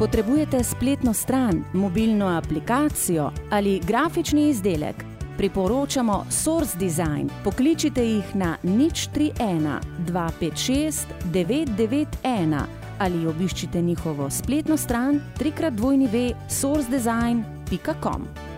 Potrebujete spletno stran, mobilno aplikacijo ali grafični izdelek? Priporočamo Source Design. Pokličite jih na nič 31 256 991 ali obiščite njihovo spletno stran www.sourcedesign.com.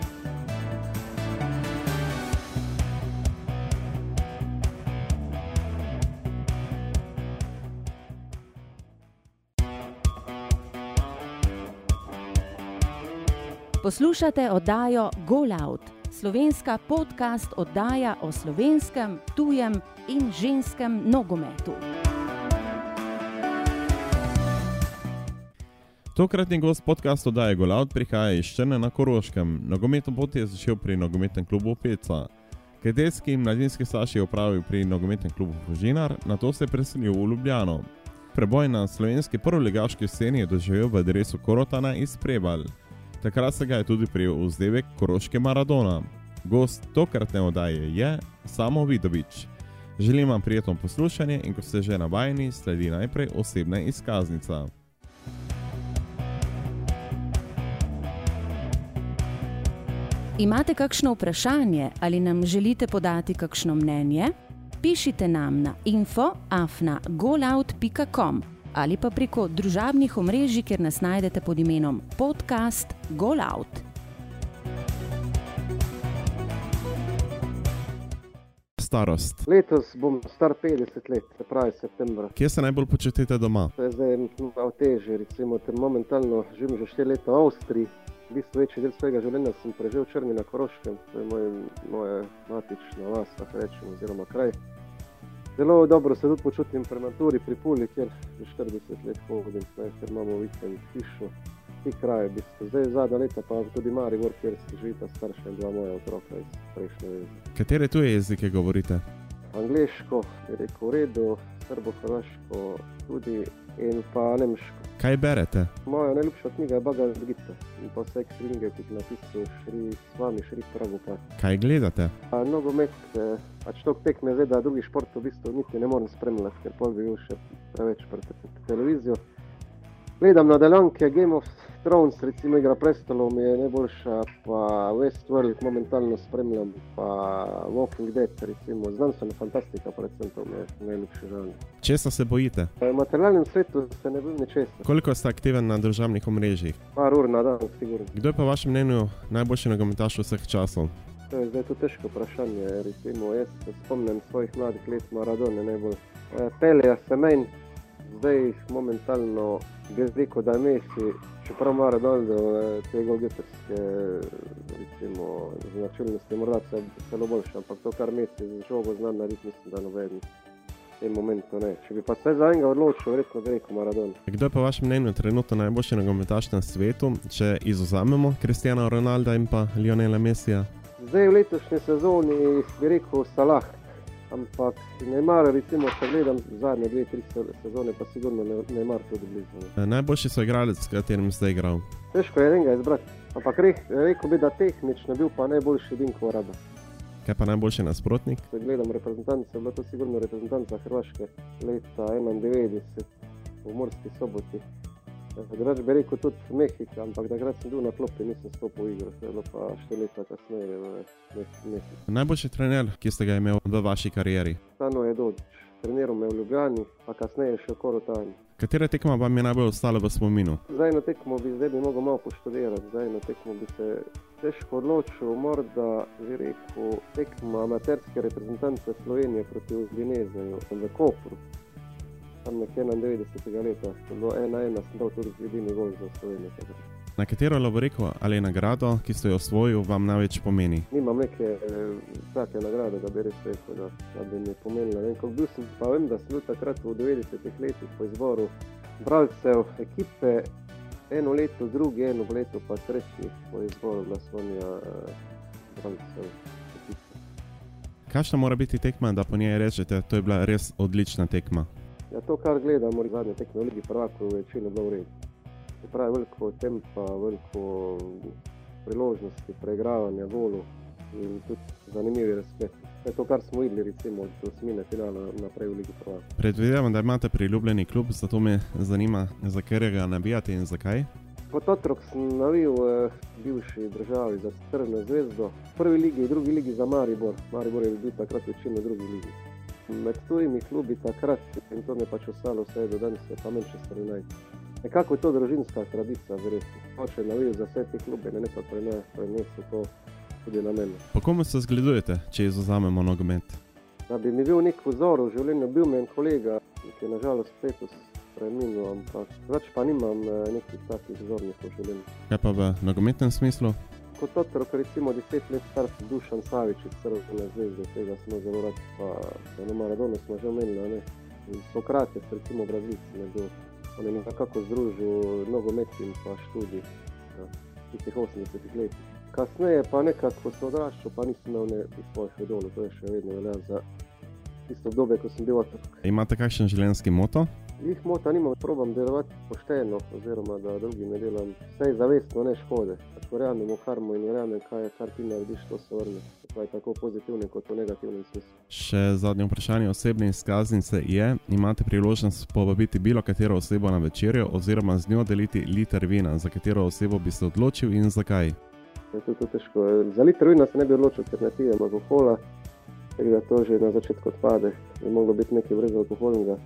Poslušate oddajo Golout, slovenska podcast oddaja o slovenskem, tujem in ženskem nogometu. Tokratni gost podcastu Daje Golaut prihaja iz Črne na Koroškem. Nogometno pot je začel pri nogometnem klubu Peca. Kadetski in mladinski staž je opravil pri nogometnem klubu Fužinar, na to se je preselil v Ljubljano. Preboj na slovenski prvoligaški sceni je doživel v adresu Korotana iz Prebal. Takrat se ga je tudi prijel vzdevek Koroške Maradona. Gost tokratne oddaje je Samo Vidovič. Želim vam prijetno poslušanje in ko ste že navajeni, sledi najprej osebna izkaznica. Imate kakšno vprašanje ali nam želite podati kakšno mnenje? Pišite nam na info.afna.golout.com ali pa preko družabnih omrežij, kjer nas najdete pod imenom podcast Golout. Starost. Letos bom star 50 let, se pravi septembra. Kje se najbolj počutite doma? Je zdaj malo teže, recimo, ter momentalno živim že 4 leta v Avstriji. V bistvu večji del svojega življenja sem preživel v Črni na Koroškem, to je moj, moja matična vas, tako rečem, oziroma kraj. Zelo dobro se tudi počutim pri Maturi, pri Puli, kjer že 40 let hodim, ne, ker imamo vikend hišo, ti kraje. v Bistvu. Zdaj zadnja leta pa tudi Maribor, kjer živita starša in dva moja otroka iz prejšnje veze. Katere tuje jezike govorite? Angliško, je rekel, v redu, srbo-hrvaško tudi in pa nemško. Kaj berete? Moja najljubša knjiga je Bagal Gita in pa vse knjige, ki jih je napisal Šri Svami, Šri Prabhupada. Kaj gledate? A Nogomet, eh, pač to tekme zdaj, da drugi šport v bistvu niti ne morem spremljati, ker pol bi bil še preveč pred te- televizijo. Gledam nadaljanke Game of Thrones, recimo Igra prestolov mi je najboljša, pa Westworld momentalno spremljam, pa Walking Dead, recimo znanstvena fantastika, predvsem to mi je najljubši žanr. Česa se bojite? V materialnem svetu se ne bojim ničesar, Koliko ste aktiven na družabnih omrežjih? par ur na dan, sigurno. Kdo je po vašem mnenju najboljši nogometaš vseh časov? To je zdaj to težko vprašanje. Recimo, jaz se spomnim svojih mladih let Maradone najbolj. Eh, Pelja se meni, zdaj momentalno bi rekel, da je Messi, čeprav ima Ronaldo eh, te golgeterske recimo, značilnosti, morda se celo boljše, ampak to, kar Messi z žogo zna narediti, mislim, da noben. V tem momentu ne. Če bi pa se za enega odločil, verjetno bi rekel Maradona. Kdo je po vašem mnenju trenutno najboljši nogometaš na svetu, če izuzamemo Kristijana Ronalda in pa Lionela Messija? Zdaj v letošnji sezoni bi rekel Salah, ampak Neymar, recimo, če gledam zadnje dve, tri se- sezone, pa sigurno ne- Neymar tudi blizu. Eh, Najboljši so igralec, s katerim ste igral. Težko je enega izbrati, ampak re, rekel bi, da tehnično bil pa najboljši Dinko Rada. Kaj pa najboljši nasprotnik? Če gledam reprezentance, je bila to sigurno reprezentanca Hrvaške leta 91 v Morski soboti. Drugač bi rekel tudi Mehika, ampak takrat sem bil na klopi, nisem stopil v igro, to je bilo pa štiri leta kasneje v Mehiku. Najboljši trener, ki ste ga imeli v vaši karieri. Stano je Dodič, treniral me v Ljubljani, pa kasneje še v Korotanji. Katera tekma vam je najbolj ostala v spominu? Zdaj na tekmo bi, zdaj bi mogel malo poštudirati, zdaj na tekmo bi se težko odločil, morda bi rekel tekma amaterske reprezentance Slovenije proti Gvinezeju v Kopru. Tam nekje 91. leta, bilo 1-1, sem dal tudi edini gol za Slovenijo. Na katero lovoriko ali nagrado, ki ste jo osvojil, vam največ pomeni? Nimam neke eh, take nagrade, da bi res rekel, da, da bi mi pomenila. Vem, bil sem, pa vem, da sem bil takrat v 90-ih letih po izboru bralcev ekipe, eno leto, drugi, eno leto pa tretji po izboru glasovanja eh, bralcev ekipe. Kakšna mora biti tekma, da po njej rečete, to je bila res odlična tekma? Ja, to, kar gledamo, zadnje tekme v Ligi prvakov, je večino bilo v redu. Se pravi, veliko tempa, veliko priložnosti, preigravanja golov in tudi zanimivi razpleti. To je to, kar smo videli recimo od osmine finala naprej v Ligi prvakov. Predvidevam, da imate priljubljeni klub, zato me zanima, za katerega nabijate in zakaj. Kot otrok sem navil v bivši državi za Crveno zvezdo, v prvi ligi, v drugi ligi za Maribor. Maribor je bil takrat večino v drugi ligi. Med tujimi klubi takrat, in to me pač ostalo vse do danes, je pa Manchester United. Nekako je to družinska tradicija, verjetno. Oče je navil za vse te klube, ne pa prenesel to tudi na mene. Po komu se zgledujete, če izuzamemo nogomet? Da bi mi bil nek vzor v življenju, bil mi en kolega, ki je nažalost letos preminil, ampak več pa nimam eh, nekih takih vzornikov v življenju. Kaj pa v nogometnem smislu? Kot otrok, recimo deset let star Dušan Savič iz Crvene zvezde, tega smo zelo radi, pa na Maradonu smo že omenili, ne. In Sokrates, recimo Brazilci, ne bil. On je nekako združil nogomet in pa študij ja, v tistih 80 letih. Kasneje pa nekako, ko sem odraščal, pa nisem imel ne svojih idolov, to je še vedno velja za tisto obdobje, ko sem bil otrok. Imate kakšen življenjski moto? Jih mota nimam, probam delovati pošteno, oziroma da drugim ne delam vse zavestno, ne škode. Pač verjamem v karmo in verjamem, kaj je, kar ti narediš, to se vrne. Je tako pozitivno kot v negativnem smislu. Še zadnje vprašanje osebne izkaznice je: imate priložnost povabiti bilo katero osebo na večerjo, oziroma z njo deliti liter vina, za katero osebo bi se odločil in zakaj? Je to, to težko. Za liter vina se ne bi odločil, ker ne pijem alkohola, tako da to že na začetku odpade. Bi moglo biti nekaj brezalkoholnega.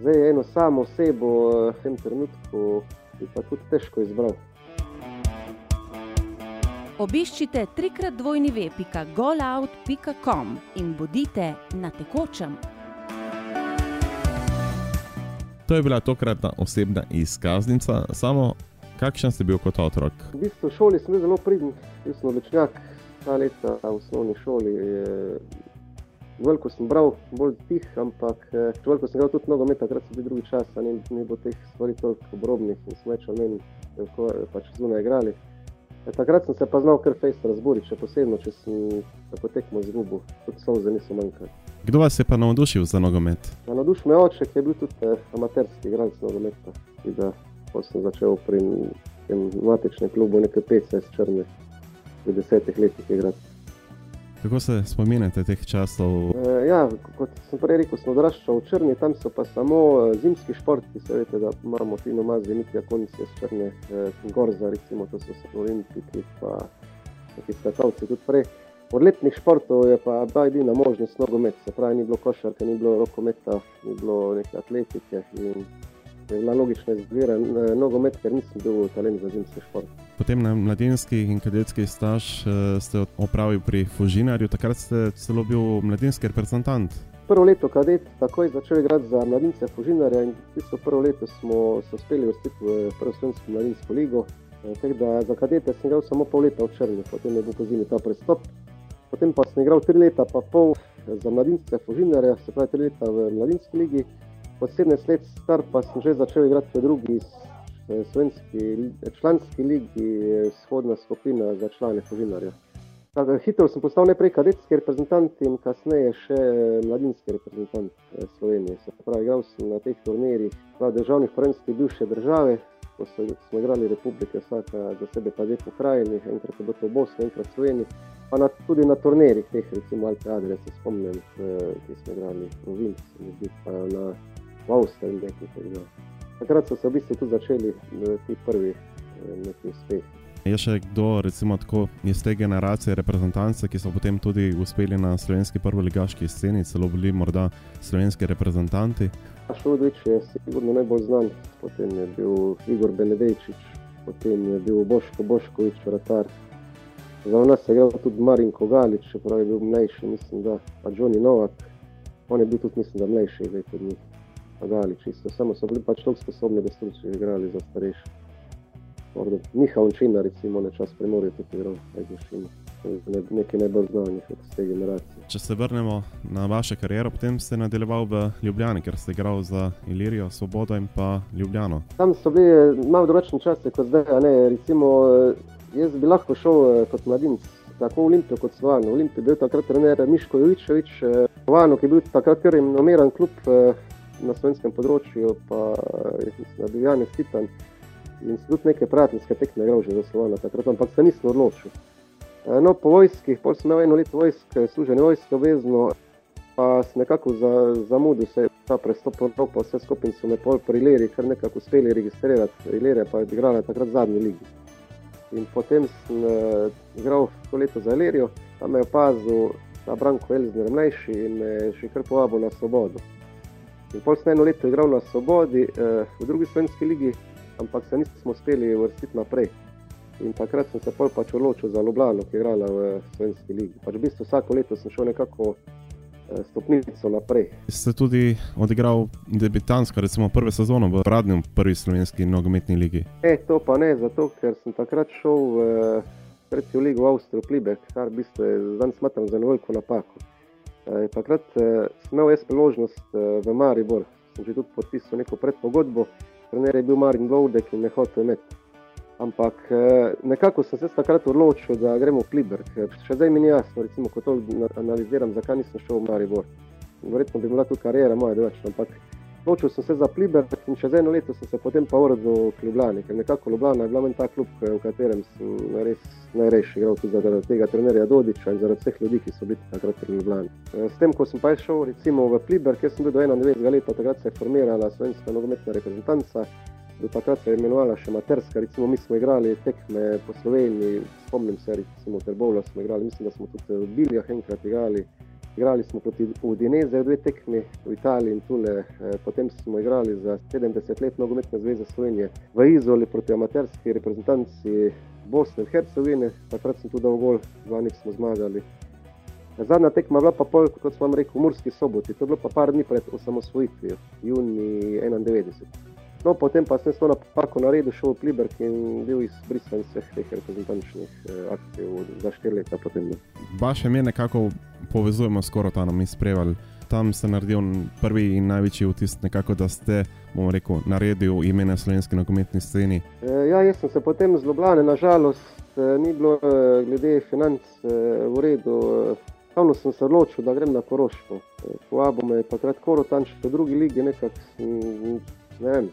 Zdaj eno samo osebo eh, v tem trenutku bi pa tudi težko izbral. Obiščite trikrat dvojni ve.golout.com in bodite na tekočem. To je bila tokratna osebna izkaznica. Samo, kakšen ste bil kot otrok? V bistvu v šoli sem bil zelo pridn, bil sem odličnjak, ta leta v osnovni šoli. Veliko sem bral, bolj tih, ampak eh, veliko sem igral tudi nogomet, takrat so bili drugi čas, ni, ni bilo teh stvari toliko obrobnih in smo več ali manj pač zunaj igrali. E, takrat sem se pa znal kar fejst razburiti, še posebno, če sem tako tekmo izgubil, tudi solze niso manjkali. Kdo vas je pa navdušil za nogomet? Na navdušil me oče, ki je bil tudi eh, amaterski igralec nogometa, ga ko sem začel pri tem matičnem klubu nekaj 15 črne, v desetih letih igrati. Kako se spominjate teh časov? E, ja, kot sem prej rekel, sem odraščal v Črni, tam so pa samo e, zimski športi, se veste, da imamo fino mazi, niti konci iz Črne, e, Gorza, recimo, to so se olimpiki, pa neki skakalci tudi prej. Od letnih športov je pa bila edina možnost nogomet, se pravi, ni bilo košarke, ni bilo rokometa, ni bilo neke atletike in je bila logična izbira nogomet, ker nisem bil talent za zimski šport. Potem na mladinski in kadetski staž uh, ste opravili pri Fužinarju, takrat ste celo bil mladinski reprezentant. Prvo leto kadet, takoj začel igrati za mladince Fužinarja in tisto prvo leto smo se uspeli vrstiti v prvo slovensko mladinsko ligo. Tako da za kadete sem igral samo pol leta v Črni, potem je bil po zimi ta prestop. Potem pa sem igral tri leta pa pol za mladince Fužinarja, se pravi tri leta v mladinski ligi. Po 17 let star pa sem že začel igrati v drugi slovenski članski ligi, vzhodna skupina za člane. Tako, hitro sem postal najprej kadetski reprezentant in kasneje še mladinski reprezentant eh, Slovenije. Se pravi, igral sem na teh turnirjih na državnih prvenstvih bivše države, ko so, smo igrali republike, vsaka za sebe pa dve pokrajini, enkrat je bilo to v Bosni, enkrat v Sloveniji, pa na, tudi na turnirjih teh, recimo Alpe Adria, se spomnim, eh, ki smo igrali v Vinci, pa na v Avstriji nekaj. Takrat so se v bistvu tudi začeli eh, ti prvi eh, neki uspehi. Je še kdo, recimo, tako, iz te generacije reprezentance, ki so potem tudi uspeli na slovenski prvoligaški sceni, celo bili morda slovenski reprezentanti? Šudovič je sigurno najbolj znan, potem je bil Igor Benedejčič, potem je bil Boško Boškovič, vratar. Za nas je igral tudi Marin Kogalič, čeprav je bil mlajši, mislim, da pa Johnny Novak. On je bil tudi, mislim, da mlajši, zdaj tudi pomagali čisto. Samo so bili pač tako sposobni, da so igrali za starejše. Miha Unčina, recimo, na čas premorijo tudi igral, najboljši. Nekaj najbolj znanih od te generacije. Če se vrnemo na vašo kariero, potem ste nadaljevali v Ljubljani, ker ste igrali za Ilirijo, Svobodo in pa Ljubljano. Tam so bili malo drugačni časi kot zdaj. Recimo, jaz bi lahko šel kot mladinec, tako v Olimpijo kot Slovano. V Olimpiji je bil takrat trener Miško Jovičevič, Slovano, ki je bil takrat kar imenovан klub na slovenskem področju, pa je bil Janis Titan in so tudi neke prijateljske tekme igral že za Slovenijo takrat, ampak se nisem odločil. No, po vojski, pol sem imel eno leto vojske, služenje vojske obvezno, pa sem nekako za, zamudil se ta prestop v Evropo, vse skupaj so me pol pri Leri, kar nekako uspeli registrirati. Ilirija pa je igrala takrat zadnji ligi. In potem sem uh, igral to leto za Ilirijo, tam me je opazil ta Branko Elzner mlajši in me je še kar povabil na svobodo. In pol sem eno leto igral na svobodi uh, v drugi slovenski ligi, ampak se nismo uspeli vrstiti naprej. In takrat sem se pač odločil za Ljubljano, ki je igrala v slovenski ligi. Pač v bistvu vsako leto sem šel nekako eh, stopnico naprej. Ste tudi odigral debitansko, recimo prvo sezono v radnem prvi slovenski nogometni ligi? Ne, to pa ne, zato ker sem takrat šel v tretjo ligo v Avstrijo, Plibek, kar v bistvu je danes smatram za veliko napako. E, takrat e, sem imel jaz priložnost e, v Maribor, sem že tudi podpisal neko predpogodbo, trener je bil Marin Vovdek in me hotel imeti. Ampak eh, nekako sem se takrat odločil, da gremo v Pliber. Še zdaj mi ni jasno, recimo, ko to analiziram, zakaj nisem šel v Maribor. Verjetno bi bila tu karijera moja drugačna. Ampak odločil sem se za Pliber in čez eno leto sem se potem pa vrnil v Ljubljani. Ker nekako Ljubljana je bila meni ta klub, v katerem sem res najrešil. Igral tudi zaradi tega trenerja Dodiča in zaradi vseh ljudi, ki so bili takrat v Ljubljani. Eh, s tem, ko sem pa šel recimo v Pliber, kjer sem bil do 91 leta, takrat se je formirala slovenska nogometna reprezentanca do takrat se je imenovala še materska. Recimo, mi smo igrali tekme po Sloveniji, spomnim se, recimo, Terbovla smo igrali, mislim, da smo tudi v Biljah enkrat igrali. Igrali smo proti Udineze, dve tekmi v Italiji in tule. Eh, potem smo igrali za 70 let nogometne zveze Slovenije v Izoli proti amaterski reprezentanci Bosne in Hercegovine. Takrat sem tudi dal gol, dva njih smo zmagali. Zadnja tekma je bila pa pol, kot smo vam rekli, v Murski soboti. To je bilo pa par dni pred osamosvojitvijo, juni 91. No, potem pa sem to napako naredil, šel v Pliberg in bil izbrisan vseh teh reprezentančnih eh, akcij za štiri leta. Potem, Vaše ime nekako povezujemo s Korotanom in sprevali. Tam ste naredili prvi in največji vtis, nekako, da ste, bomo rekel, naredili ime na slovenski nogometni sceni. E, ja, jaz sem se potem zlobljal, nažalost, e, ni bilo e, glede financ e, v redu. Ravno sem se odločil, da grem na Koroško. Povabo me je takrat Korotan, še v drugi ligi, nekako, ne vem,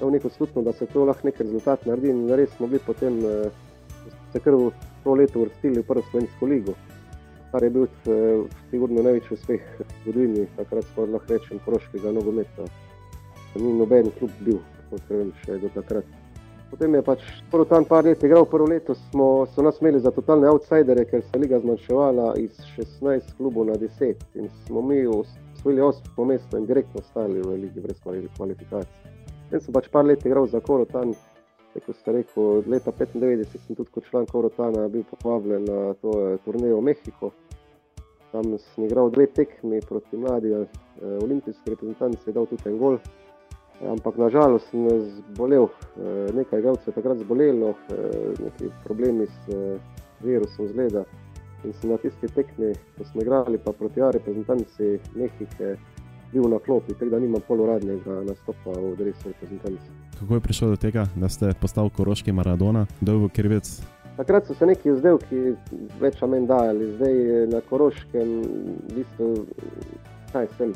imel neko slutno, da se to lahko nek rezultat naredi. In res smo bili potem eh, se kar v to leto vrstili v prvo slovensko ligo, kar je bil eh, sigurno največji uspeh v zgodovini, takrat smo lahko rečem, proškega nogometa. Ni noben klub bil, kot vem, še do takrat. Potem je pač prvo tam par let igral, prvo leto smo, so nas imeli za totalne outsidere, ker se je liga zmanjševala iz 16 klubov na 10 in smo mi osvojili 8 mesto in direktno stali v ligi brez kvalifikacij. Jaz sem pač par let igral za Korotan, kot ste rekli, od leta 95 sem tudi kot član Korotana bil povabljen na to eh, turnejo v Mehiko. Tam sem igral dve tekmi proti mladi eh, olimpijski reprezentanci, dal tudi en gol. Eh, ampak nažalost sem zbolel, eh, nekaj igralcev je takrat zbolelo, eh, neki problemi s eh, virusom zgleda. In sem na tisti tekmi, ko smo igrali pa proti A reprezentanci Mehike, bil na klopi, tako da nimam poluradnega nastopa v drevesu reprezentanci. Kako je prišlo do tega, da ste postali koroški Maradona, dolgo krivec? Takrat so se neki izdelki več ali manj dajali, zdaj na koroškem, v bistvu, kaj sem.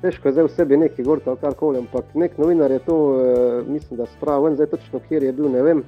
Težko je zdaj v sebi neki gor, ali karkoli, ampak nek novinar je to, eh, mislim, da spravil, zdaj točno kjer je bil, ne vem.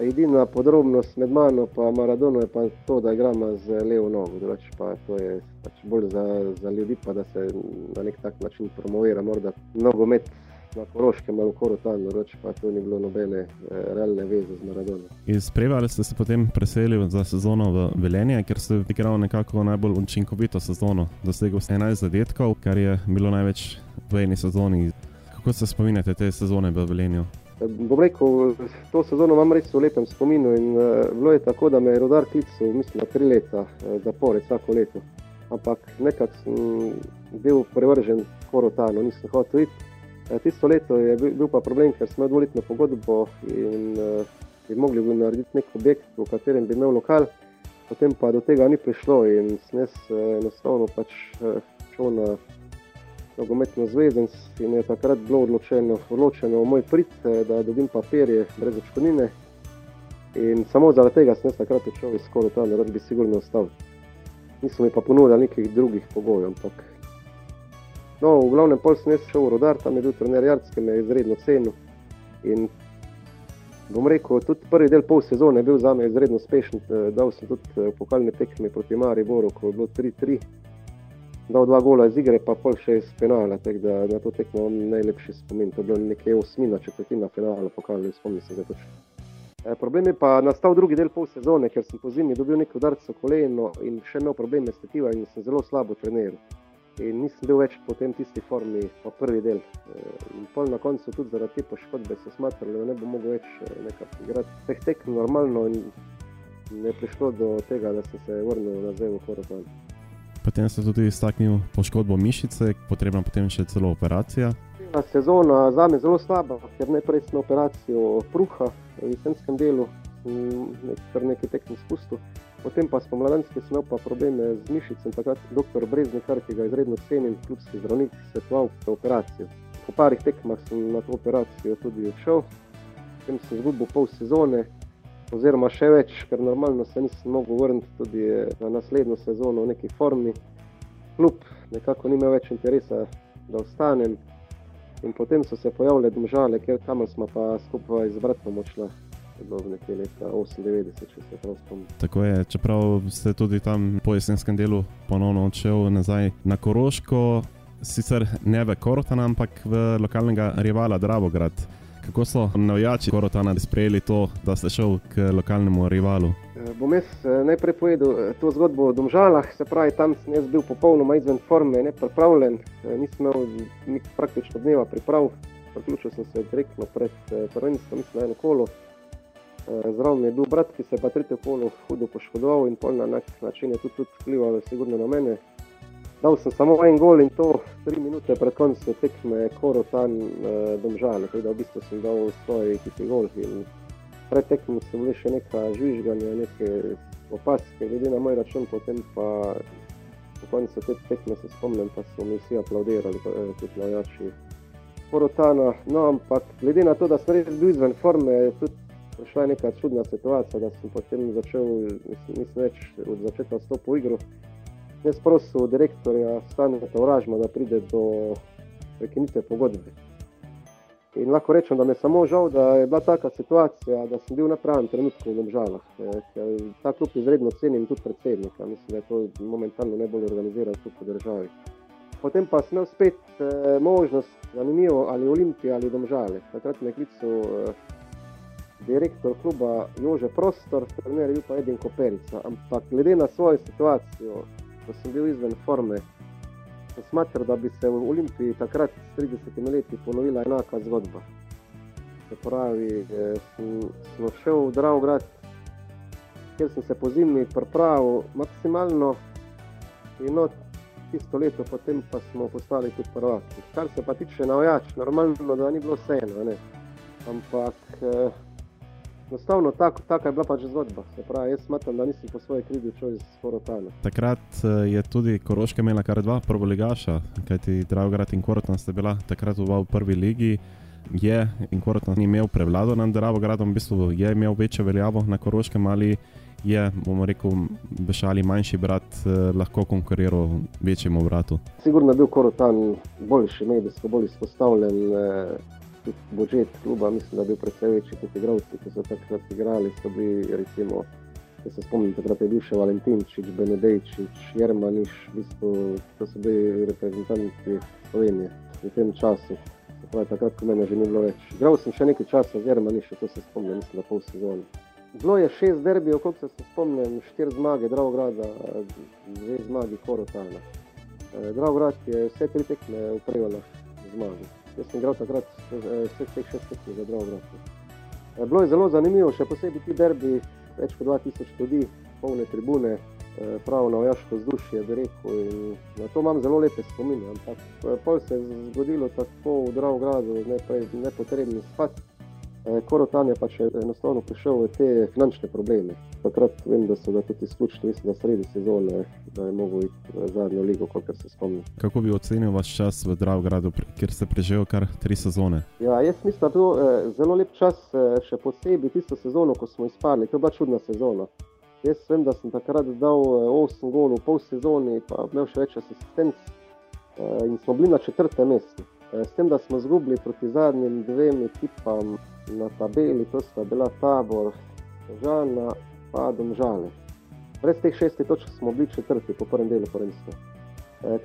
Edina podrobnost med mano in Maradonom je pa to, da igramo z levo nogo. Drugač pa to je pač bolj za, za ljudi, pa da se na nek tak način promovira. Morda nogomet na Koroškem ali Korotan, drugač pa to ni bilo nobene eh, realne veze z Maradonom. Iz Prevale ste se potem preselili za sezono v Velenje, ker ste igrali nekako najbolj učinkovito sezono. Dosegel ste 11 zadetkov, kar je bilo največ v eni sezoni. Kako se spominjate te sezone v Velenju? Bom rekel, to sezono imam res v lepem spominu in uh, bilo je tako, da me je rodar klical, mislim, na tri leta uh, zapored, vsako leto. Ampak nekako sem bil prevržen korotano, nisem hotel iti. Uh, tisto leto je bil, bil pa problem, ker smo imeli dvoletno pogodbo in uh, bi mogli bi narediti nek objekt, v katerem bi imel lokal, potem pa do tega ni prišlo in sem jaz uh, enostavno pač uh, šel na nogometno zvezo in je takrat bilo odločeno, v moj prid, eh, da dobim papirje brez očkodnine. In samo zaradi tega sem takrat odšel iz skoro tam, da bi sigurno ostal. Nisem mi pa ponudil nekih drugih pogojev. Ampak... No, v glavnem pol sem šel v rodar, tam je bil trener Jarc, ki me je izredno cenil. In bom rekel, tudi prvi del pol sezone je bil za me izredno uspešen. Eh, dal sem tudi eh, pokalne tekme proti Mariboru, ko je bilo 3-3. Dal dva gola iz igre, pa pol še iz penala, tako da na to tekmo imam najlepši spomin. To je bilo nekje osmina, četrtina finala, pokazali spomnim se ga točno. E, problem je pa nastal drugi del pol sezone, ker sem po zimi dobil nekaj udarcev koleno in še imel probleme s tetiva in sem zelo slabo treniral. In nisem bil več po tem tisti formi, pa prvi del. E, in pol na koncu tudi zaradi te poškodbe se smatrali, da ne bo mogel več e, nekako igrati teh tek normalno in ne prišlo do tega, da sem se vrnil nazaj v Horopan. Potem ste tudi iztaknil poškodbo mišice, potrebna potem še celo operacija. Ta sezona za me je zelo slaba, ker najprej sem operacijo pruha v jesenskem delu, kar nekaj tekmih spustil. Potem pa smo mladenski smel pa probleme z mišicami, takrat dr. Breznikar, ki ga izredno cenim, klubski zdravnik, svetoval za operacijo. Po parih tekmah sem na to operacijo tudi odšel, potem sem izgubil pol sezone, oziroma še več, ker normalno se nisem mogel vrniti tudi na naslednjo sezono v neki formi. Kljub nekako ni imel več interesa, da ostanem. In potem so se pojavile domžale, ker tam smo pa skupaj z bratom odšli. Nekje leta 98, če se prav spomnim. Tako je, čeprav ste tudi tam po jesenskem delu ponovno odšel nazaj na Koroško, sicer ne v Korotan, ampak v lokalnega rivala Dravograd. Kako so navijači Korotana sprejeli to, da ste šel k lokalnemu rivalu? Eh, bom jaz eh, najprej povedal eh, to zgodbo o Domžalah, se pravi, tam sem jaz bil popolnoma izven forme, ne pripravljen, nisem imel praktično dneva priprav, priključil sem se direktno pred prvenstvom, mislim, eno kolo. Zraven je bil brat, ki se je pa tretje kolo hudo poškodoval in pol na nek način je tudi vplival, sigurno na mene. Dal sem samo en gol in to tri minute pred koncem tekme Korotan uh, Domžale, tako da v bistvu sem dal svoj ekipi gol. Pred tekmo sem bil še nekaj žvižganja, neke opaske, glede na moj račun, potem pa po koncu te tekme se spomnim, pa so mi vsi aplaudirali, eh, tudi navijači Korotana. No, ampak glede na to, da sem res bil izven forme, je tudi prišla neka čudna situacija, da sem potem začel, mislim, nisem več od začetka stopil v igro. Jaz prosim direktorja Stanja Tavražma, da pride do prekinitve pogodbe. In lahko rečem, da mi je samo žal, da je bila taka situacija, da sem bil na pravem trenutku v Domžalah. Ta klub izredno cenim tudi predsednika. Mislim, da je to momentalno najbolj organiziran klub v državi. Potem pa sem imel spet eh, možnost, zanimivo, ali Olimpije ali Domžale. Takrat me je klical eh, direktor kluba Jože Prostor, trener je bil pa Edin Koperica. Ampak glede na svojo situacijo, ko sem bil izven forme, sem smatral, da bi se v Olimpiji takrat s 30 leti ponovila enaka zgodba. Se pravi, eh, sem, sem šel v Dravograd, kjer sem se po zimi pripravil maksimalno in od tisto leto potem pa smo postali tudi prvaki. Kar se pa tiče navajač, normalno, da ni bilo vseeno, ampak eh, Enostavno, tak je bila pač zgodba. Pravi, jaz smatram, da nisem po svoje krivdi šel iz Korotana. Takrat eh, je tudi Koroška imela kar dva prvoligaša, kajti Dravograd in Korotan sta bila takrat v prvi ligi. Je in Korotan imel prevlado nad Dravogradom, v bistvu je imel večjo veljavo na Koroškem ali je, bomo rekel, bešali manjši brat eh, lahko konkuriral večjemu bratu. Sigurno je bil Korotan boljši, medijsko bolj izpostavljen. Eh tudi budžet kluba, mislim, da je bil precej večji kot igravci, ki so takrat igrali. So bili, recimo, če se spomnim, takrat je bil še Valentinčič, Benedejčič, Jermaniš, v bistvu, to so bili reprezentanti Slovenije v tem času. Pravi, takrat, ko mene že ni bilo več. Igral sem še nekaj časa z Jermanišem, to se spomnim, mislim, da pol sezone. Bilo je šest derbijev, kot se spomnim, štiri zmage, Dravograda, dve zmagi Korotana. Dravograd je vse tri tekme upravljal zmage. Jaz sem igral takrat vse teh šest za Dravograd. Eh, bilo je zelo zanimivo, še posebej ti derbi, več kot 2000 ljudi, polne tribune, eh, pravo na vojaško vzdušje, bi rekel. In na to imam zelo lepe spomine. Ampak eh, pol se je zgodilo tako v Dravogradu, nepotrebni spad. Eh, Korotan je pač enostavno prišel v te finančne probleme. Takrat vem, da so ga tudi izključili, mislim, da sredi sezone, da je mogel iti v zadnjo ligo, kot se spomnim. Kako bi ocenil vaš čas v Dravogradu, kjer ste preživel kar tri sezone? Ja, jaz mislim, da je bil eh, zelo lep čas, eh, še posebej tisto sezono, ko smo izpadli. To je bila čudna sezona. Jaz vem, da sem takrat dal 8 golov, pol sezoni, pa imel še več asistenc in smo bili na četrtem mestu. S tem, da smo izgubili proti zadnjim dvem ekipam na tabeli, to sta bila tabor, žalna, pa domžale. Brez teh šestih točk smo bili četrti po prvem delu prvenstva.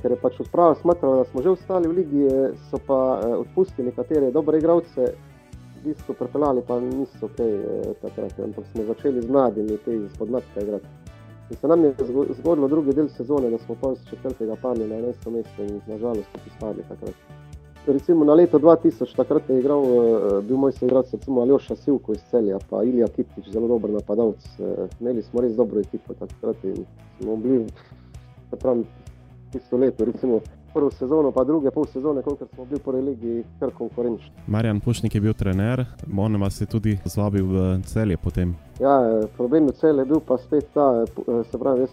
ker je pač uprava smatrala, da smo že ostali v ligi, so pa odpustili nekatere dobre igralce, v bistvu prepeljali pa niso kaj takrat, ampak smo začeli z mladimi, te iz podnatka igrati. In se nam je zgodilo drugi del sezone, da smo pa z četrtega padli na 11. mesto in nažalost tudi spadli takrat. Recimo na leto 2000 takrat je igral, bil moj soigralec, recimo Aljoša Sivko iz Celja, pa Ilija Kitič, zelo dober napadalec. Imeli smo res dobro ekipo takrat in smo bili, se pravi, tisto leto, recimo prvo sezono, pa druge pol sezone, koliko smo bili prvi ligi, kar konkurenčni. Marjan Pušnik je bil trener, on vas je tudi zvabil v celje potem. Ja, problem v celje je bil pa spet ta, se pravi, jaz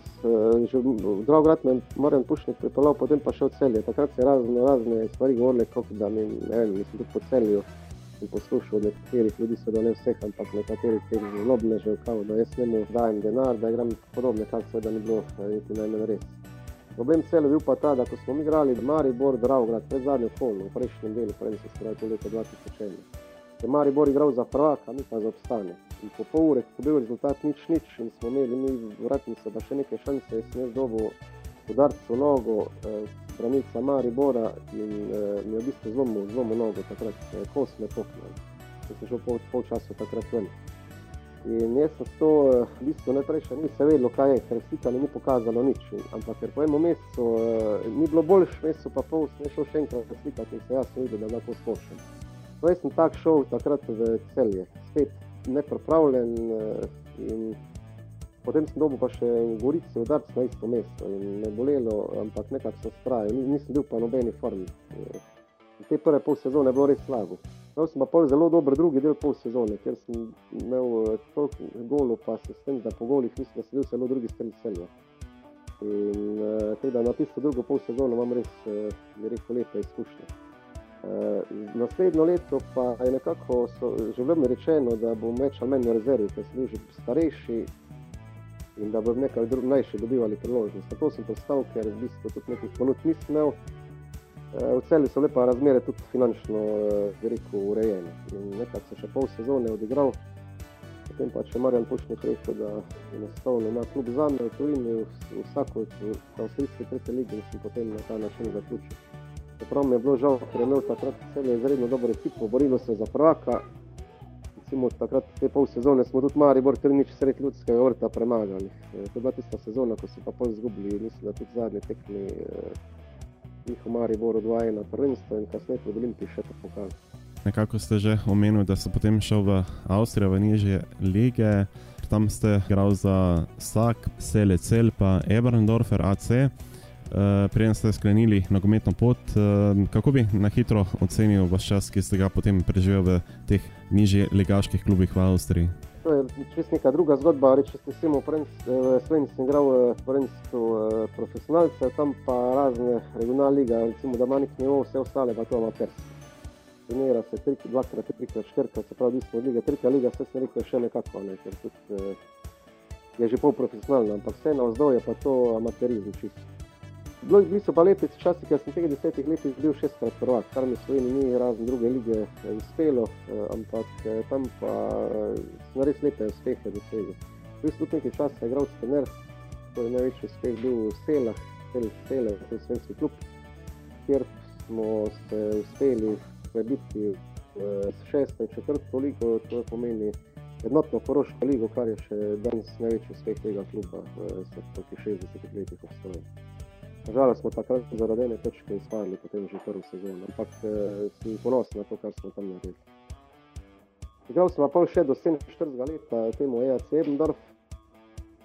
že v Dravgrad me Marjan Pušnik pripeljal, potem pa še v celje. Takrat se je razne, razne stvari govorile, kako da mi, ne vem, mislim tudi po celju in poslušal nekaterih ljudi, so da ne vseh, ampak nekaterih teh zlobnežev, kao, da jaz njemu dajem denar, da igram podobne, kar seveda ni bilo niti najmanj res. Problem celo je bil pa ta, da ko smo igrali Maribor, Dravgrad, pred zadnjo kolo, v prejšnjem delu, prej se skrati v leto 2001. Je Maribor igral za prvaka, mi pa za obstane. In po pol ure, ko je bil rezultat nič, nič in smo imeli mi vratnice, da še neke šanse, jaz sem jaz dobil udarcu nogo, eh, branilca Maribora in eh, mi je v bistvu zlomil, zlomil nogo takrat, eh, kos me poknil. Jaz sem šel pol, pol časa takrat ven. In jaz sem to v bistvu najprej še nisem vedel, kaj je, ker slika ni pokazalo nič. Ampak ker po enem mesecu uh, ni bilo boljš, mesecu pa pol sem šel še enkrat slikati in se jaz videl, da lahko spošen. To jaz sem tak šel takrat v celje, spet nepripravljen uh, in potem sem dobil pa še v Gorici udarc na isto mesto in me bolelo, ampak nekako sem strajal, nisem bil pa nobeni formi. Uh, te prve pol sezone je bilo res slabo. Imel sem pa zelo dober drugi del pol sezone, ker sem imel toliko golov, pa se s tem, da po golih nisem nasledil celo drugi strelj celja. In uh, teda na tisto drugo pol sezono imam res, uh, bi rekel, lepe izkušnje. Uh, naslednjo leto pa je nekako so, že vem rečeno, da bom več ali manj v rezervi, ker sem že starejši in da bom nekaj drugih mlajši dobivali priložnost. Zato sem postal, ker v bistvu tudi nekih ponudb nisem imel. V celju so lepa razmere, tudi finančno veliko urejene. In nekaj se še pol sezone odigral, potem pa če Marjan Pušnik rekel, da enostavno ima klub za me v tujini, vsako v avstrijski tretje ligi in sem potem na ta način zaključil. Čeprav mi je bilo žal, ker je imel takrat celje izredno dobro ekipo, borilo se za prvaka. Recimo takrat te pol sezone smo tudi Maribor Trnič sred ljudskega vrta premagali. To je bila tista sezona, ko so pa pol zgubili, mislim, da tudi zadnje tekmi jih v Mariboru 2-1 prvenstvo in kasneje v Olimpiji še to pokazal. Nekako ste že omenili, da ste potem šel v Avstrijo, v nižje lige. Tam ste igrali za SAK, Selecel, pa Eberndorfer AC. Uh, Preden ste sklenili nogometno pot, uh, kako bi na hitro ocenil vaš čas, ki ste ga potem preživel v teh nižjih ligaških klubih v Avstriji? To je čisto neka druga zgodba. Reči, če ste v Sloveniji sem igral v prvenstvu profesionalcev, tam pa razne regionalne lige, recimo da manjk nivo, vse ostale pa to amatersko. Trenira se tri, dvakrat, trikrat, štirikrat, se pravi, smo lige, tretja liga, vse sem rekel še nekako, ne, ker tudi je že pol profesionalno, ampak vseeno vzdolj je pa to amaterizm čisto. Bili so pa lepi časi, ker sem v teh desetih letih bil šestkrat prvak, kar mi v Sloveniji ni razen druge lige uspelo, ampak tam pa sem res lepe uspehe dosegel. Bil sem tudi nekaj časa igral s trener, to je največji uspeh bil v Selah, Sele, Sele, to je slovenski klub, kjer smo se uspeli prebiti s šesto in četrto ligo, to pomeni enotno Koroško ligo, kar je še danes največji uspeh tega kluba v 60 letih obstoja. Nažalost smo takrat zaradi ene točke izpadli potem že prvo sezono, ampak eh, sem ponosen na to, kar smo tam naredili. Igral sem pa še do 47 leta, temu EAC Ebendorf.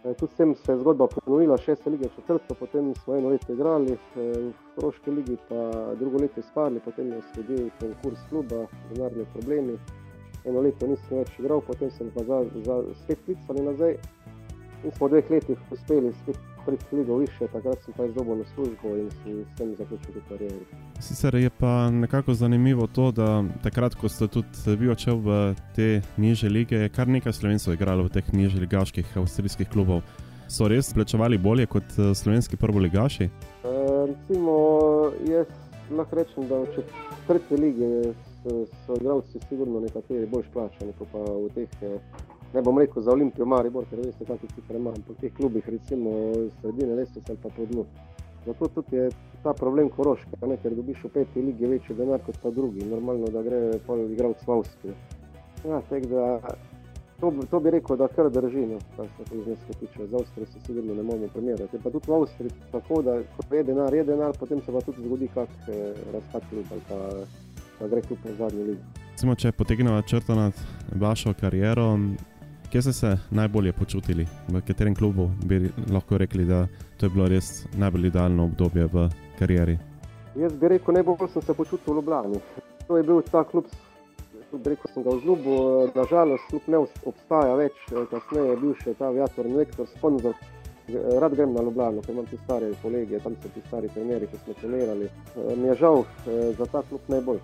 Eh, tudi sem se zgodba ponovila, še se lige četrto, potem smo eno leto igrali, eh, v Kroški ligi pa drugo leto izpadli, potem je sledil konkurs kluba, denarni problemi. Eno leto nisem več igral, potem sem pa za, za spet klicali nazaj in smo v dveh letih uspeli spet priti ligo više, takrat sem pa izdobil na službo in sem s tem zaključil kariero. Sicer je pa nekako zanimivo to, da takrat, ko ste tudi vi odšel v te niže lige, je kar nekaj slovencev igralo v teh nižjih ligaških avstrijskih klubov. So res plačevali bolje kot slovenski prvoligaši? E, recimo, jaz lahko rečem, da v četrti ligi so igralci sigurno nekateri bolj plačani, kot pa v teh ne bom rekel za Olimpijo, Maribor, ker veste, ti prema, ampak v teh klubih, recimo sredine lestvice ali pa pod dnu. Zato tudi je ta problem Koroška, ne, ker dobiš v peti ligi večji denar kot pa drugi. Normalno, da gre pol igralec v Avstrijo. Ja, tak da, to, to bi rekel, da kar drži, no, kar se teh zneskov tiče. Za Avstrijo se sigurno ne moremo primerjati. Pa tudi v Avstriji tako, da ko je denar, je denar, potem se pa tudi zgodi kak eh, razpad klub ali pa, pa gre klub v zadnjo ligo. Recimo, če potegnemo črto nad vašo kariero, kje ste se najbolje počutili, v katerem klubu bi lahko rekli, da to je bilo res najbolj idealno obdobje v karieri? Jaz bi rekel, najbolj sem se počutil v Ljubljani. To je bil ta klub, rekel sem ga vzljubil, nažalost klub ne obstaja več, kasneje je bil še ta aviator Vektor, sponzor. Rad grem na Ljubljano, ker imam ti stare kolege, tam so ti stari trenerji, ki smo trenirali. Eh, Mi je žal eh, za ta klub najbolj.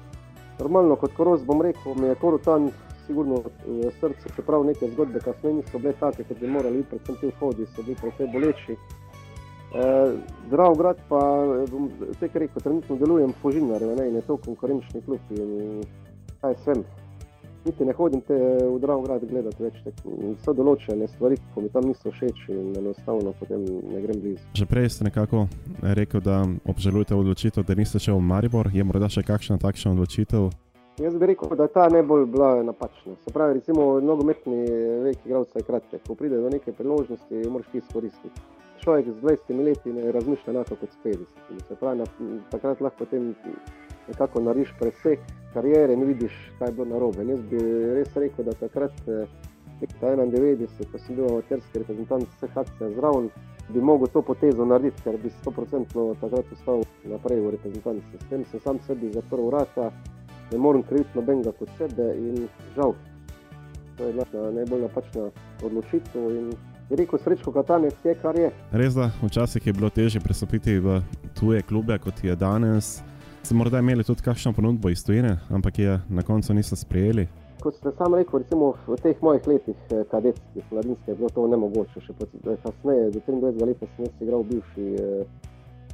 Normalno, kot koros bom rekel, mi je Korotan sigurno v srcu, čeprav neke zgodbe kasneje niso bile take, kot bi morali biti, predvsem ti vhodi so bili precej boleči. Eh, Zdrav grad pa, eh, bom tek rekel, trenutno delujem v Fužinarju, ne, in je to konkurenčni klub in kaj sem. Niti ne hodim te v Zdrav grad gledati več, tek, so določene stvari, ko mi tam niso všeč in enostavno potem ne grem blizu. Že prej ste nekako rekel, da obžalujete odločitev, da niste šel v Maribor. Je morda še kakšna takšna odločitev? Jaz bi rekel, da je ta najbolj bila napačna. Se pravi, recimo nogometni vek igralca je kratek. Ko pride do neke priložnosti, jo moraš ti izkoristiti. Človek z 20 leti ne razmišlja enako kot s 50. Se pravi, na, takrat lahko potem nekako narediš presek karijere in vidiš, kaj je bilo narobe. In Jaz bi res rekel, da takrat, eh, leta 91, ko sem bil amaterski reprezentant vseh akcij zraven, bi mogel to potezo narediti, ker bi 100% takrat ostal naprej v reprezentanci. S tem sem sam sebi zaprl vrata, ne morem kriviti nobenega kot sebe in žal. To je bila najbolj napačna odločitev in rekel srečko Katanec je, kar je. Res da, včasih je bilo težje prestopiti v tuje klube, kot je danes. Ste morda imeli tudi kakšno ponudbo iz tujine, ampak je na koncu niso sprejeli. Kot ste sam rekel, recimo v teh mojih letih eh, kadetskih, mladinskih, je bilo to nemogoče. Še kasneje, do 23 let sem jaz igral v bivši eh,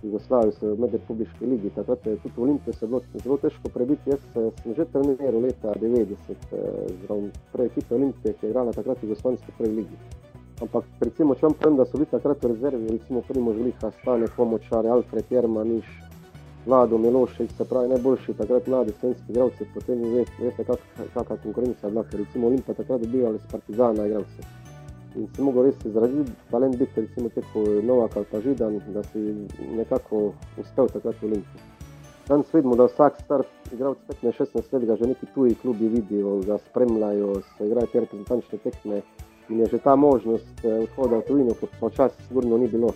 Jugoslaviji, se v medrepubliški ligi. Takrat je tudi v Olimpiji se bilo zelo težko prebiti. Jaz eh, sem že treniral leta 90, eh, zraven prej ekipe Olimpije, ki je igrala takrat v Jugoslavijski prvi ligi. Ampak recimo, če vam povem, da so bili takrat v rezervi, recimo Primož Liha, Stane Pomočar, Alfred Jermaniš, Vlado Milošević, se pravi najboljši takrat mladi slovenski igralci, potem ve, veste, kak, kakšna konkurenca je bila, ker recimo Olimpija takrat dobivali s Partizana igralce. In si mogel res izraziti talent biti, recimo teko Novak ali pa Židan, da si nekako uspel takrat v Olimpiji. Danes vidimo, da vsak star igralec 15-16 let ga že neki tuji klubi vidijo, ga spremljajo, se igrajo te reprezentančne tekme in je že ta možnost eh, odhoda v tujino, kot pa včasih sigurno ni bilo.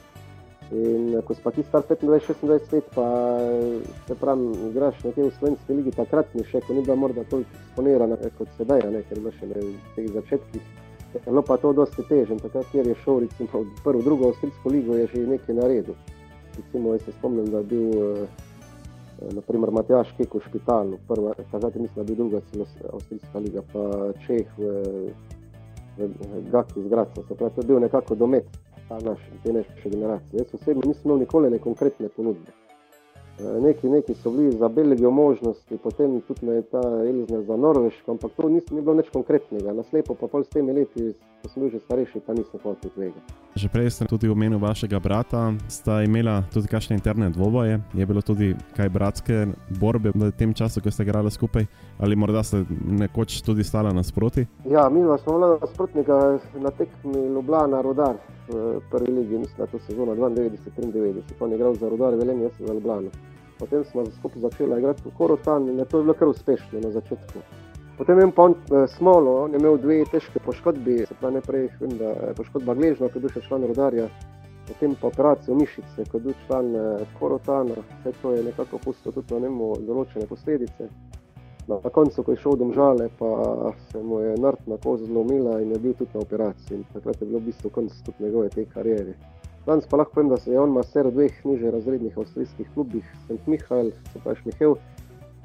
In eh, ko si pa ti star 25-26 let, pa eh, se pravi, igraš nekje v slovenski ligi, takrat ni še, ko ni bila morda toliko eksponirana kot sedaj, ne, ker je bila še v teh začetkih. Je bilo pa to dosti teže, in takrat, kjer je šel recimo v prvo, drugo avstrijsko ligo, je že nekaj naredil. Recimo, jaz se spomnim, da je bil eh, naprimer Matjaš Kek v špitalu, prva, takrat je mislim, da je bil druga celo avstrijska liga, pa Čeh v, v, v Gaki iz Graca, se pravi, to je bil nekako domet ta naš, te naše generacije. Jaz osebno nisem imel nikoli ne konkretne ponudbe. Neki, neki so bili za Belgijo možnosti, potem tudi me je ta Elizner za Norveško, ampak to nis, ni bilo nič konkretnega. Naslepo pa pol s temi leti, ko sem bil že starejši, pa nisem hotel tvega. Že prej ste tudi omenili vašega brata, sta imela tudi kakšne interne dvoboje, je bilo tudi kaj bratske borbe v tem času, ko ste igrali skupaj, ali morda ste nekoč tudi stala nasproti? Ja, mi smo bila nasprotnika na tekmi Ljubljana Rodar v prvi ligi, mislim, da je to sezona 92-93. On je igral za Rodar Velenje, jaz sem za Ljubljano. Potem smo skupaj začeli igrati v Korotan in je to bilo kar uspešno na začetku. Potem je pa on eh, smolo, on je imel dve težke poškodbi, se pravi najprej vem, da poškodba gležna, ko je bil še član Rodarja, potem pa operacijo mišice, ko je bil član eh, Korotana, vse to je nekako pustilo tudi na njemu določene posledice. Na koncu, ko je šel domžale, pa se mu je nart na kožu zlomila in je bil tudi na operaciji. In takrat je bilo v bistvu konec tudi njegove te kariere. Danes pa lahko povem, da se je on maser v dveh niže razrednih avstrijskih klubih, St. Mihael, se pravi Šmihev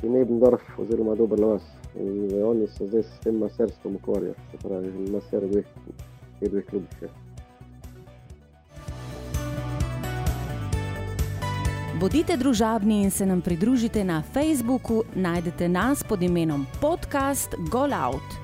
in Ebendorf oziroma Dobrlovas. In eh, oni se zdaj s tem maserstvom ukvarjajo, se pravi maser dveh, dveh klubih. Ja. Bodite družabni in se nam pridružite na Facebooku, najdete nas pod imenom Podcast Golout.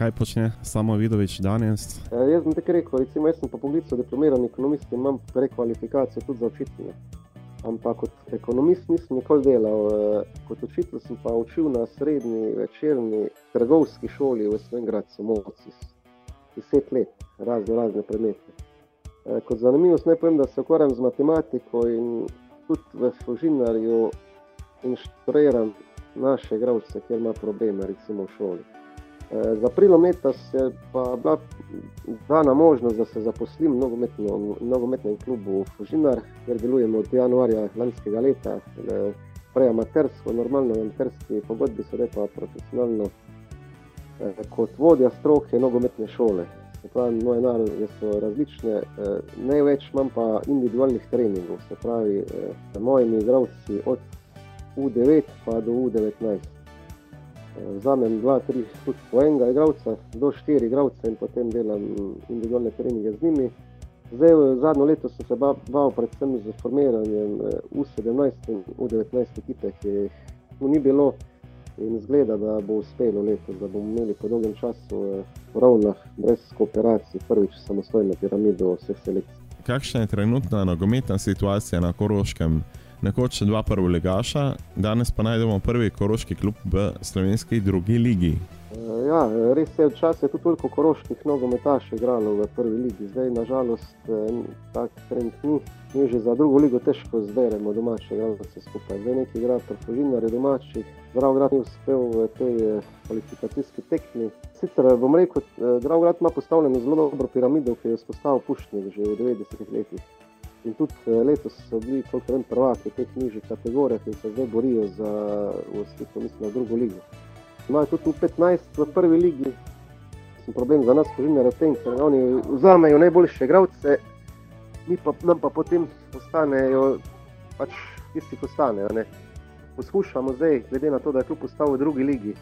Kaj počne samo Vidovič danes? E, jaz bom tako rekel, recimo, jaz sem po poklicu diplomiran ekonomist in imam prekvalifikacijo tudi za učitelja. Ampak kot ekonomist nisem nikoli delal, e, kot učitelj sem pa učil na srednji večerni trgovski šoli v Svengradu, Mocis. Deset let, razne, razne predmete. E, kot zanimivost naj povem, da se ukvarjam z matematiko in tudi v Fužinarju inštruiram naše igralce, kjer ima probleme, recimo v šoli. Za prilom leta je pa bila dana možnost, da se zaposlim v nogometnem klubu Fužinar, kjer delujem od januarja lanskega leta, prej amatersko, normalno amaterski pogodbi, sedaj pa profesionalno. Kot vodja stroke nogometne šole. Se pravi, moje naloge so različne, največ imam pa individualnih treningov, se pravi, z mojimi igravci od U9 pa do U19 vzamem dva, tri, tudi po enega igralca, do štiri igralce in potem delam individualne treninge z njimi. Zdaj, zadnjo leto sem se bavil predvsem z formiranjem U17 in U19 ekipe, ki jih tu ni bilo in zgleda, da bo uspelo letos, da bomo imeli po dolgem času v Ravnah brez kooperacij prvič samostojno piramido vseh selekcij. Kakšna je trenutna nogometna situacija na Koroškem? Nekoč dva prvolegaša, danes pa najdemo prvi koroški klub v slovenski drugi ligi. Ja, res je, včasih je tudi toliko koroških nogometašov igralo v prvi ligi, zdaj nažalost tak trend ni. Mi že za drugo ligo težko zberemo domače igralce skupaj. Zdaj neki igra profužinare domačih, Dravgrad ni uspel v tej kvalifikacijski tekmi. Sicer bom rekel, Dravgrad ima postavljeno zelo dobro piramido, ki je vzpostavil Pušnik že v 90-ih letih. In tudi eh, letos so bili konkurent prvaki v teh nižjih kategorijah in se zdaj borijo za uvrstitev, mislim, na drugo ligo. Imajo tudi v 15 v prvi ligi, sem problem za nas, v tem, ker oni vzamejo najboljše igralce, mi pa nam pa potem ostanejo pač tisti, ki ostanejo. Poskušamo zdaj, glede na to, da je klub postal v drugi ligi,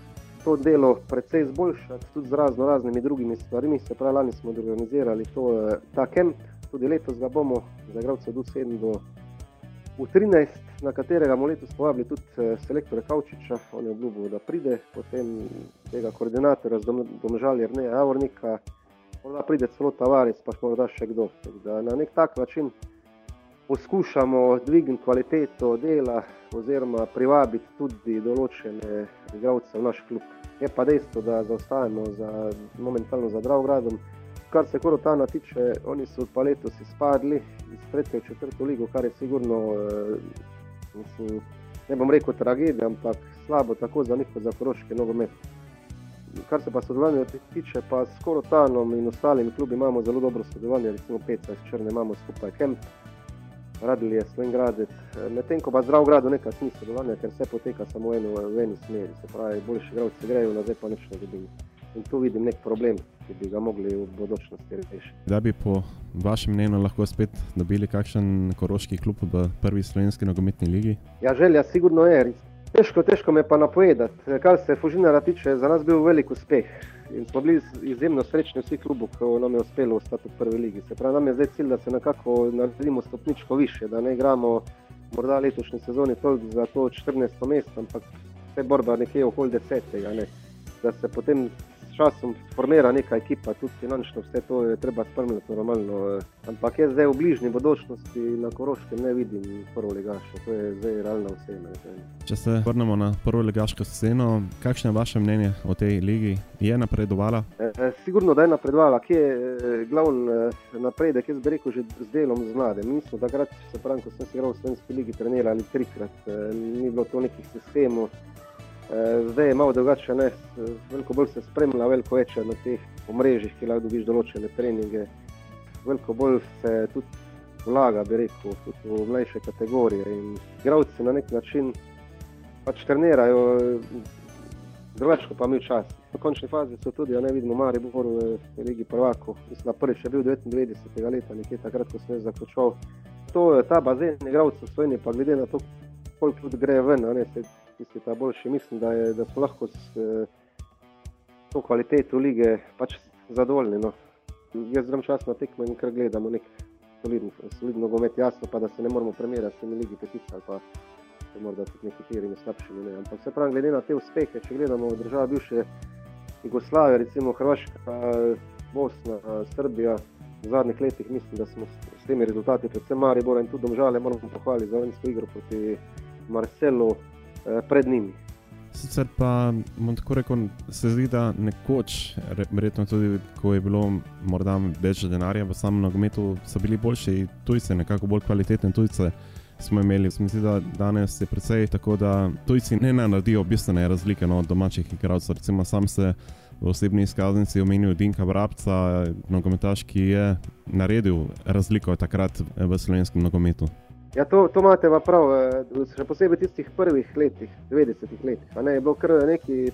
to delo precej izboljšati, tudi z razno raznimi drugimi stvarmi. Se pravi, lani smo organizirali to, eh, ta kemp, tudi letos ga bomo za igralce do 7 do 13, na katerega bomo letos povabili tudi eh, selektorja Kavčiča, on je obljubil, da pride, potem tega koordinatorja z domžalja Rneja Javornika, morda pride celo Tavares, pa morda še kdo. Da na nek tak način poskušamo dvigniti kvaliteto dela oziroma privabiti tudi določene igralce v naš klub. Je pa dejstvo, da zaostajamo za, momentalno za Dravgradom, kar se Korotana tiče, oni so pa letos izpadli iz tretje v četrto ligo, kar je sigurno, eh, mislim, ne bom rekel tragedija, ampak slabo tako za njih, kot za koroške nogomet. Kar se pa sodelovanja tiče, pa s Korotanom in ostalimi klubi imamo zelo dobro sodelovanje, recimo 15 črne imamo skupaj Kemp, radili je Svengradec, medtem ko pa zdrav gradu nekaj ni sodelovanja, ker vse poteka samo eno v eni smeri, se pravi, boljši gradci grejo, nazaj pa nič ne dobimo. In tu vidim nek problem, ki bi ga mogli v bodočnosti rešiti. Da bi po vašem mnenju lahko spet dobili kakšen koroški klub v prvi slovenski nogometni ligi? Ja, želja sigurno je. Težko, težko me pa napovedati. Kar se Fužinara tiče, za nas bil velik uspeh. In smo bili izjemno srečni vsi klubu, ko nam je uspelo ostati v prvi ligi. Se pravi, nam je zdaj cilj, da se nekako naredimo stopničko više, da ne igramo morda letošnji sezoni toliko za to 14. mesto, ampak vse borba nekje okoli desetega. Ne. Da se potem časom formira neka ekipa, tudi finančno vse to je treba spremljati normalno. Eh. Ampak jaz zdaj v bližnji bodočnosti na Koroškem ne vidim prvo legaško, to je zdaj realna oseba. Če se vrnemo na prvo legaško sceno, kakšno je vaše mnenje o tej ligi? Je napredovala? E, sigurno, da je napredovala. Kje je glavni napredek, jaz bi rekel, že z delom z mladimi. Mi smo takrat, se pravi, ko sem se igral v Slovenski ligi, trenirali trikrat, ni bilo to nekih sistemov. Eh, zdaj je malo drugače, ne? veliko bolj se spremlja, veliko več na teh omrežjih, ki lahko dobiš določene treninge. Veliko bolj se tudi vlaga, bi rekel, tudi v mlajše kategorije. In igravci na nek način pač trenirajo drugače, pa mi včasih. v končni fazi so tudi, ja ne vidimo, Mari Bor v Ligi prvako. Mislim, da prvi še bil 99. leta, nekje takrat, ko sem jaz zaključoval. To je ta bazen igralcev v Sloveniji, pa glede na to, koliko ljudi gre ven, ne, se tisti ta boljši, mislim, da, je, da so lahko s eh, to kvaliteto lige pač zadovoljni. No. Jaz zelo čas na tekmo in kar gledamo nek solidno, solidno nogomet, jasno pa, da se ne moramo primerjati s temi ligi petica ali pa morda tudi nekaterimi slabšimi. Ne. Ampak se pravi, glede na te uspehe, če gledamo v državo bivše Jugoslavija, recimo Hrvaška, Bosna, Srbija. V zadnjih letih mislim, da smo s temi rezultati, predvsem Maribor in tudi Domžale, moramo pohvaliti za vensko igro proti Marcelu pred njimi. Sicer pa tako rekel, se zdi, da nekoč, verjetno tudi, ko je bilo morda več denarja v samem nogometu, so bili boljši tujci, nekako bolj kvalitetni tujci. Smo imeli, mislim, da danes je precej tako, da tujci ne naredijo bistvene razlike no, od domačih igralcev. Recimo, sam se v osebni izkaznici omenil Dinka Brabca, nogometaš, ki je naredil razliko takrat v slovenskem nogometu. Ja, to, to imate pa prav, eh, še posebej v tistih prvih letih, 90-ih letih. Ne, je bilo kar nekaj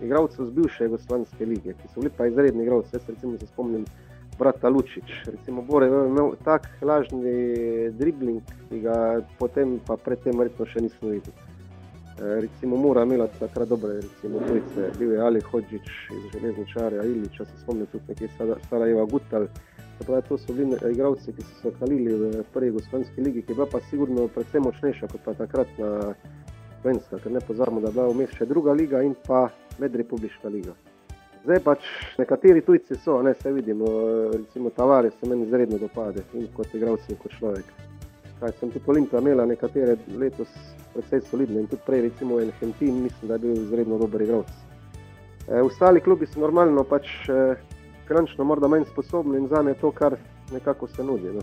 igralcev z bivše Jugoslavijske lige, ki so bili pa izredni igralci. Jaz recimo se spomnim brata Lučič. Recimo Bore je imel tak lažni dribling, ki ga potem pa predtem verjetno še nismo videli. Eh, recimo Mura imela takrat dobre, recimo tujce, bil je Ali Hodžič iz Železničarja, Iliča, se spomnim tudi nekaj Sarajeva Gutal. Pravi, to so bili igralci, ki so se kalili v prvi gospodinski ligi, ki je bila pa sigurno predvsem močnejša kot pa takratna Slovenska, ker ne pozorimo, da je bila vmes še druga liga in pa medrepubliška liga. Zdaj pač nekateri tujci so, ne se vidimo, recimo Tavares se meni izredno dopade in kot igralci in kot človek. Kaj sem tudi Olimpija imela nekatere letos precej solidne in tudi prej recimo en Hentin, mislim, da je bil izredno dober igralec. E, ostali klubi so normalno pač e, finančno morda manj sposobni in za me to, kar nekako se nudi. No.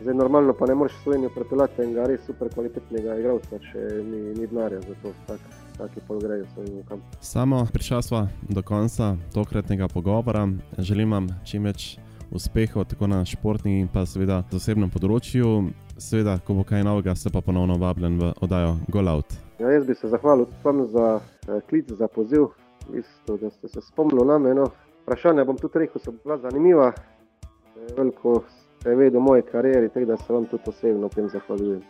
Zdaj normalno pa ne moreš Slovenijo prepeljati enega res super kvalitetnega igralca, če ni, ni denarja za to. Tak, taki pogrejo svojim rokam. Samo prišla sva do konca tokratnega pogovora. Želim vam čim več uspehov tako na športni in pa seveda zasebnem področju. Seveda, ko bo kaj novega, se pa ponovno vabljen v oddajo Golout. Ja, jaz bi se zahvalil vam za eh, klic, za poziv, Isto, da ste se spomnili na mene. Vprašanje bom tudi rekel, so bila zanimiva. Veliko ste vedeli o moji karieri, tako da se vam tudi osebno tem zahvaljujem.